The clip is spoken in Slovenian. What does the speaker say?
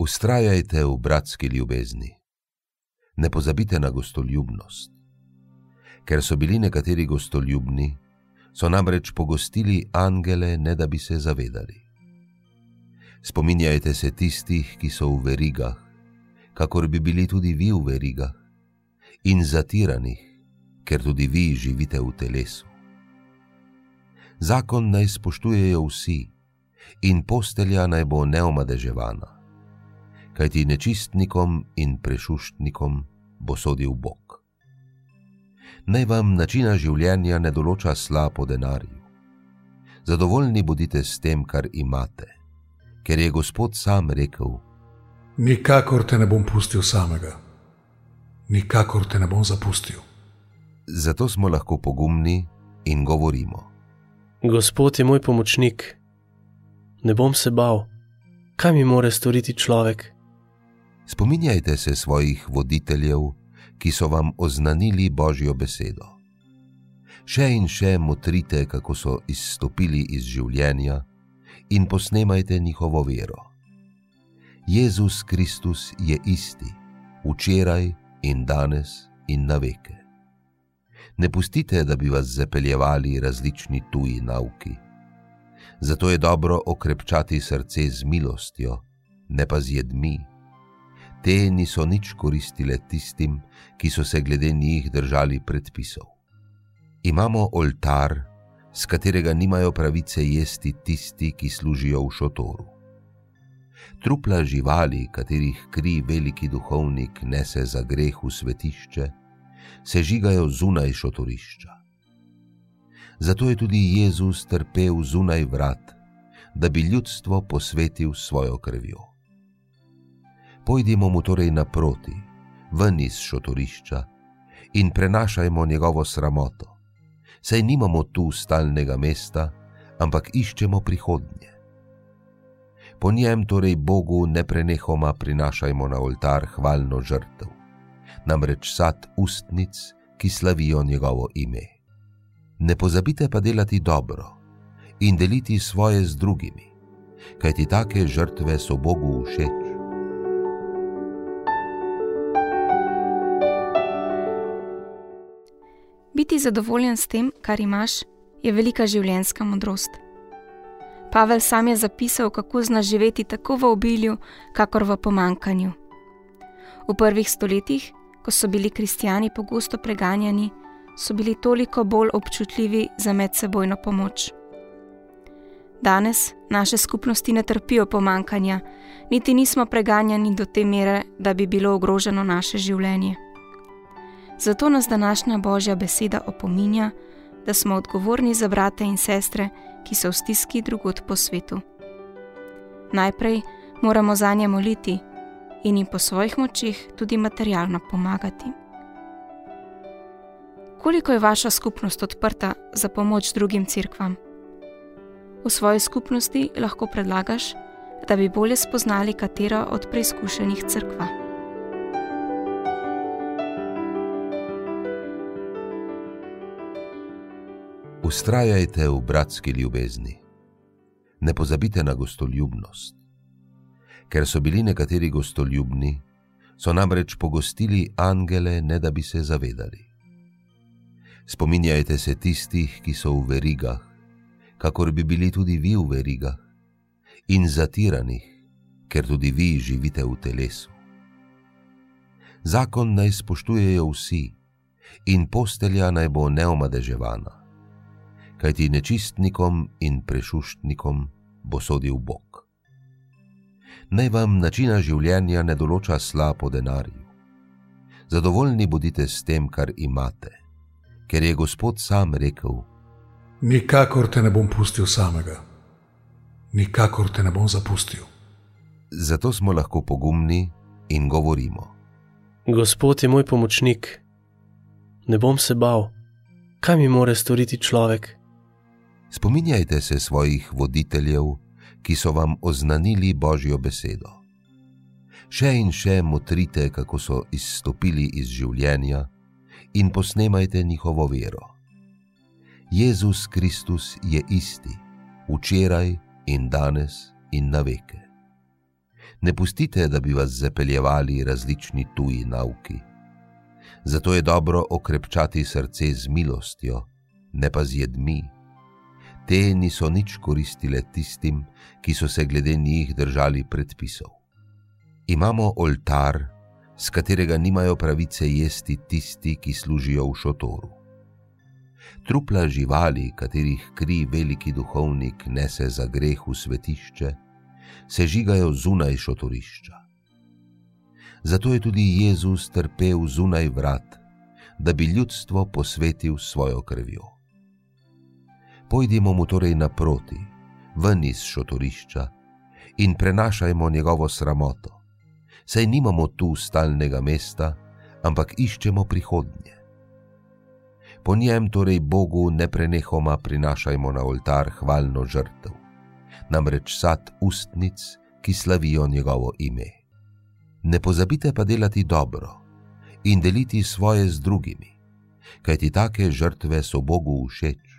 Ustrajajte v bratski ljubezni. Ne pozabite na gostoljubnost. Ker so bili nekateri gostoljubni, so namreč pogostili angele, ne da bi se zavedali. Spominjajte se tistih, ki so v verigah, kakor bi bili tudi vi v verigah, in zatiranih, ker tudi vi živite v telesu. Zakon naj spoštujejo vsi, in postelja naj bo neomadeževana kajti nečistnikom in prešuštnikom bo sodil Bog. Naj vam načina življenja ne določa sla po denarju. Zadovoljni bodite s tem, kar imate, ker je Gospod sam rekel: Nikakor te ne bom pustil samega, nikakor te ne bom zapustil. Zato smo lahko pogumni in govorimo: Gospod je moj pomočnik, ne bom se bal, kaj mi more storiti človek. Spominjajte se svojih voditeljev, ki so vam oznanili Božjo besedo. Še in še motrite, kako so izstopili iz življenja, in posnemajte njihovo vero. Jezus Kristus je isti, včeraj in danes in na veke. Ne pustite, da bi vas zapeljevali različni tuji nauki. Zato je dobro okrepčati srce z milostjo, ne pa z jedmi te niso nič koristile tistim, ki so se glede njih držali predpisov. Imamo oltar, z katerega nimajo pravice jesti tisti, ki služijo v šotoru. Trupla živali, katerih kri veliki duhovnik nese za greh v svetišče, se žigajo zunaj šotorišča. Zato je tudi Jezus trpel zunaj vrat, da bi ljudstvo posvetil svojo krvjo pojdimo mu torej naproti, ven iz šotorišča in prenašajmo njegovo sramoto. Saj nimamo tu stalnega mesta, ampak iščemo prihodnje. Po njem torej Bogu neprenehoma prinašajmo na oltar hvalno žrtev, namreč sad ustnic, ki slavijo njegovo ime. Ne pozabite pa delati dobro in deliti svoje z drugimi, kajti take žrtve so Bogu všeč. Biti zadovoljen s tem, kar imaš, je velika življenjska modrost. Pavel sam je zapisal, kako zna živeti tako v obilju, kakor v pomankanju. V prvih stoletjih, ko so bili kristijani pogosto preganjani, so bili toliko bolj občutljivi za medsebojno pomoč. Danes naše skupnosti ne trpijo pomankanja, niti nismo preganjani do te mere, da bi bilo ogroženo naše življenje. Zato nas današnja Božja beseda opominja, da smo odgovorni za brate in sestre, ki so v stiski drugot po svetu. Najprej moramo za nje moliti in jim po svojih močih tudi materialno pomagati. Koliko je vaša skupnost odprta za pomoč drugim crkvam? V svoji skupnosti lahko predlagaš, da bi bolje spoznali katero od preizkušenih crkva. Ustrajajte v bratski ljubezni. Ne pozabite na gostoljubnost. Ker so bili nekateri gostoljubni, so namreč pogostili angele, ne da bi se zavedali. Spominjajte se tistih, ki so v verigah, kakor bi bili tudi vi v verigah, in zatiranih, ker tudi vi živite v telesu. Zakon naj spoštujejo vsi, in postelja naj bo neomadeževana kajti nečistnikom in prešuštnikom bo sodil Bog. Naj vam načina življenja ne določa sla po denarju. Zadovoljni bodite s tem, kar imate, ker je Gospod sam rekel: Nikakor te ne bom pustil samega, nikakor te ne bom zapustil. Zato smo lahko pogumni in govorimo: Gospod je moj pomočnik, ne bom se bal, kaj mi more storiti človek. Spominjajte se svojih voditeljev, ki so vam oznanili Božjo besedo. Še in še motrite, kako so izstopili iz življenja, in posnemajte njihovo vero. Jezus Kristus je isti, včeraj in danes in na veke. Ne pustite, da bi vas zapeljevali različni tuji nauki. Zato je dobro okrepčati srce z milostjo, ne pa z jedmi. Te niso nič koristile tistim, ki so se glede njih držali predpisov. Imamo oltar, z katerega nimajo pravice jesti tisti, ki služijo v šotoru. Trupla živali, katerih kri veliki duhovnik nese za greh v svetišče, se žigajo zunaj šotorišča. Zato je tudi Jezus trpel zunaj vrat, da bi ljudstvo posvetil svojo krvjo. Pojdimo mu torej naproti, ven iz šotorišča in prenašajmo njegovo sramoto, saj nimamo tu stalnega mesta, ampak iščemo prihodnje. Po njem torej Bogu neprenehoma prinašajmo na oltar hvalno žrtev namreč sad ustnic, ki slavijo njegovo ime. Ne pozabite pa delati dobro in deliti svoje z drugimi, kajti take žrtve so Bogu všeč.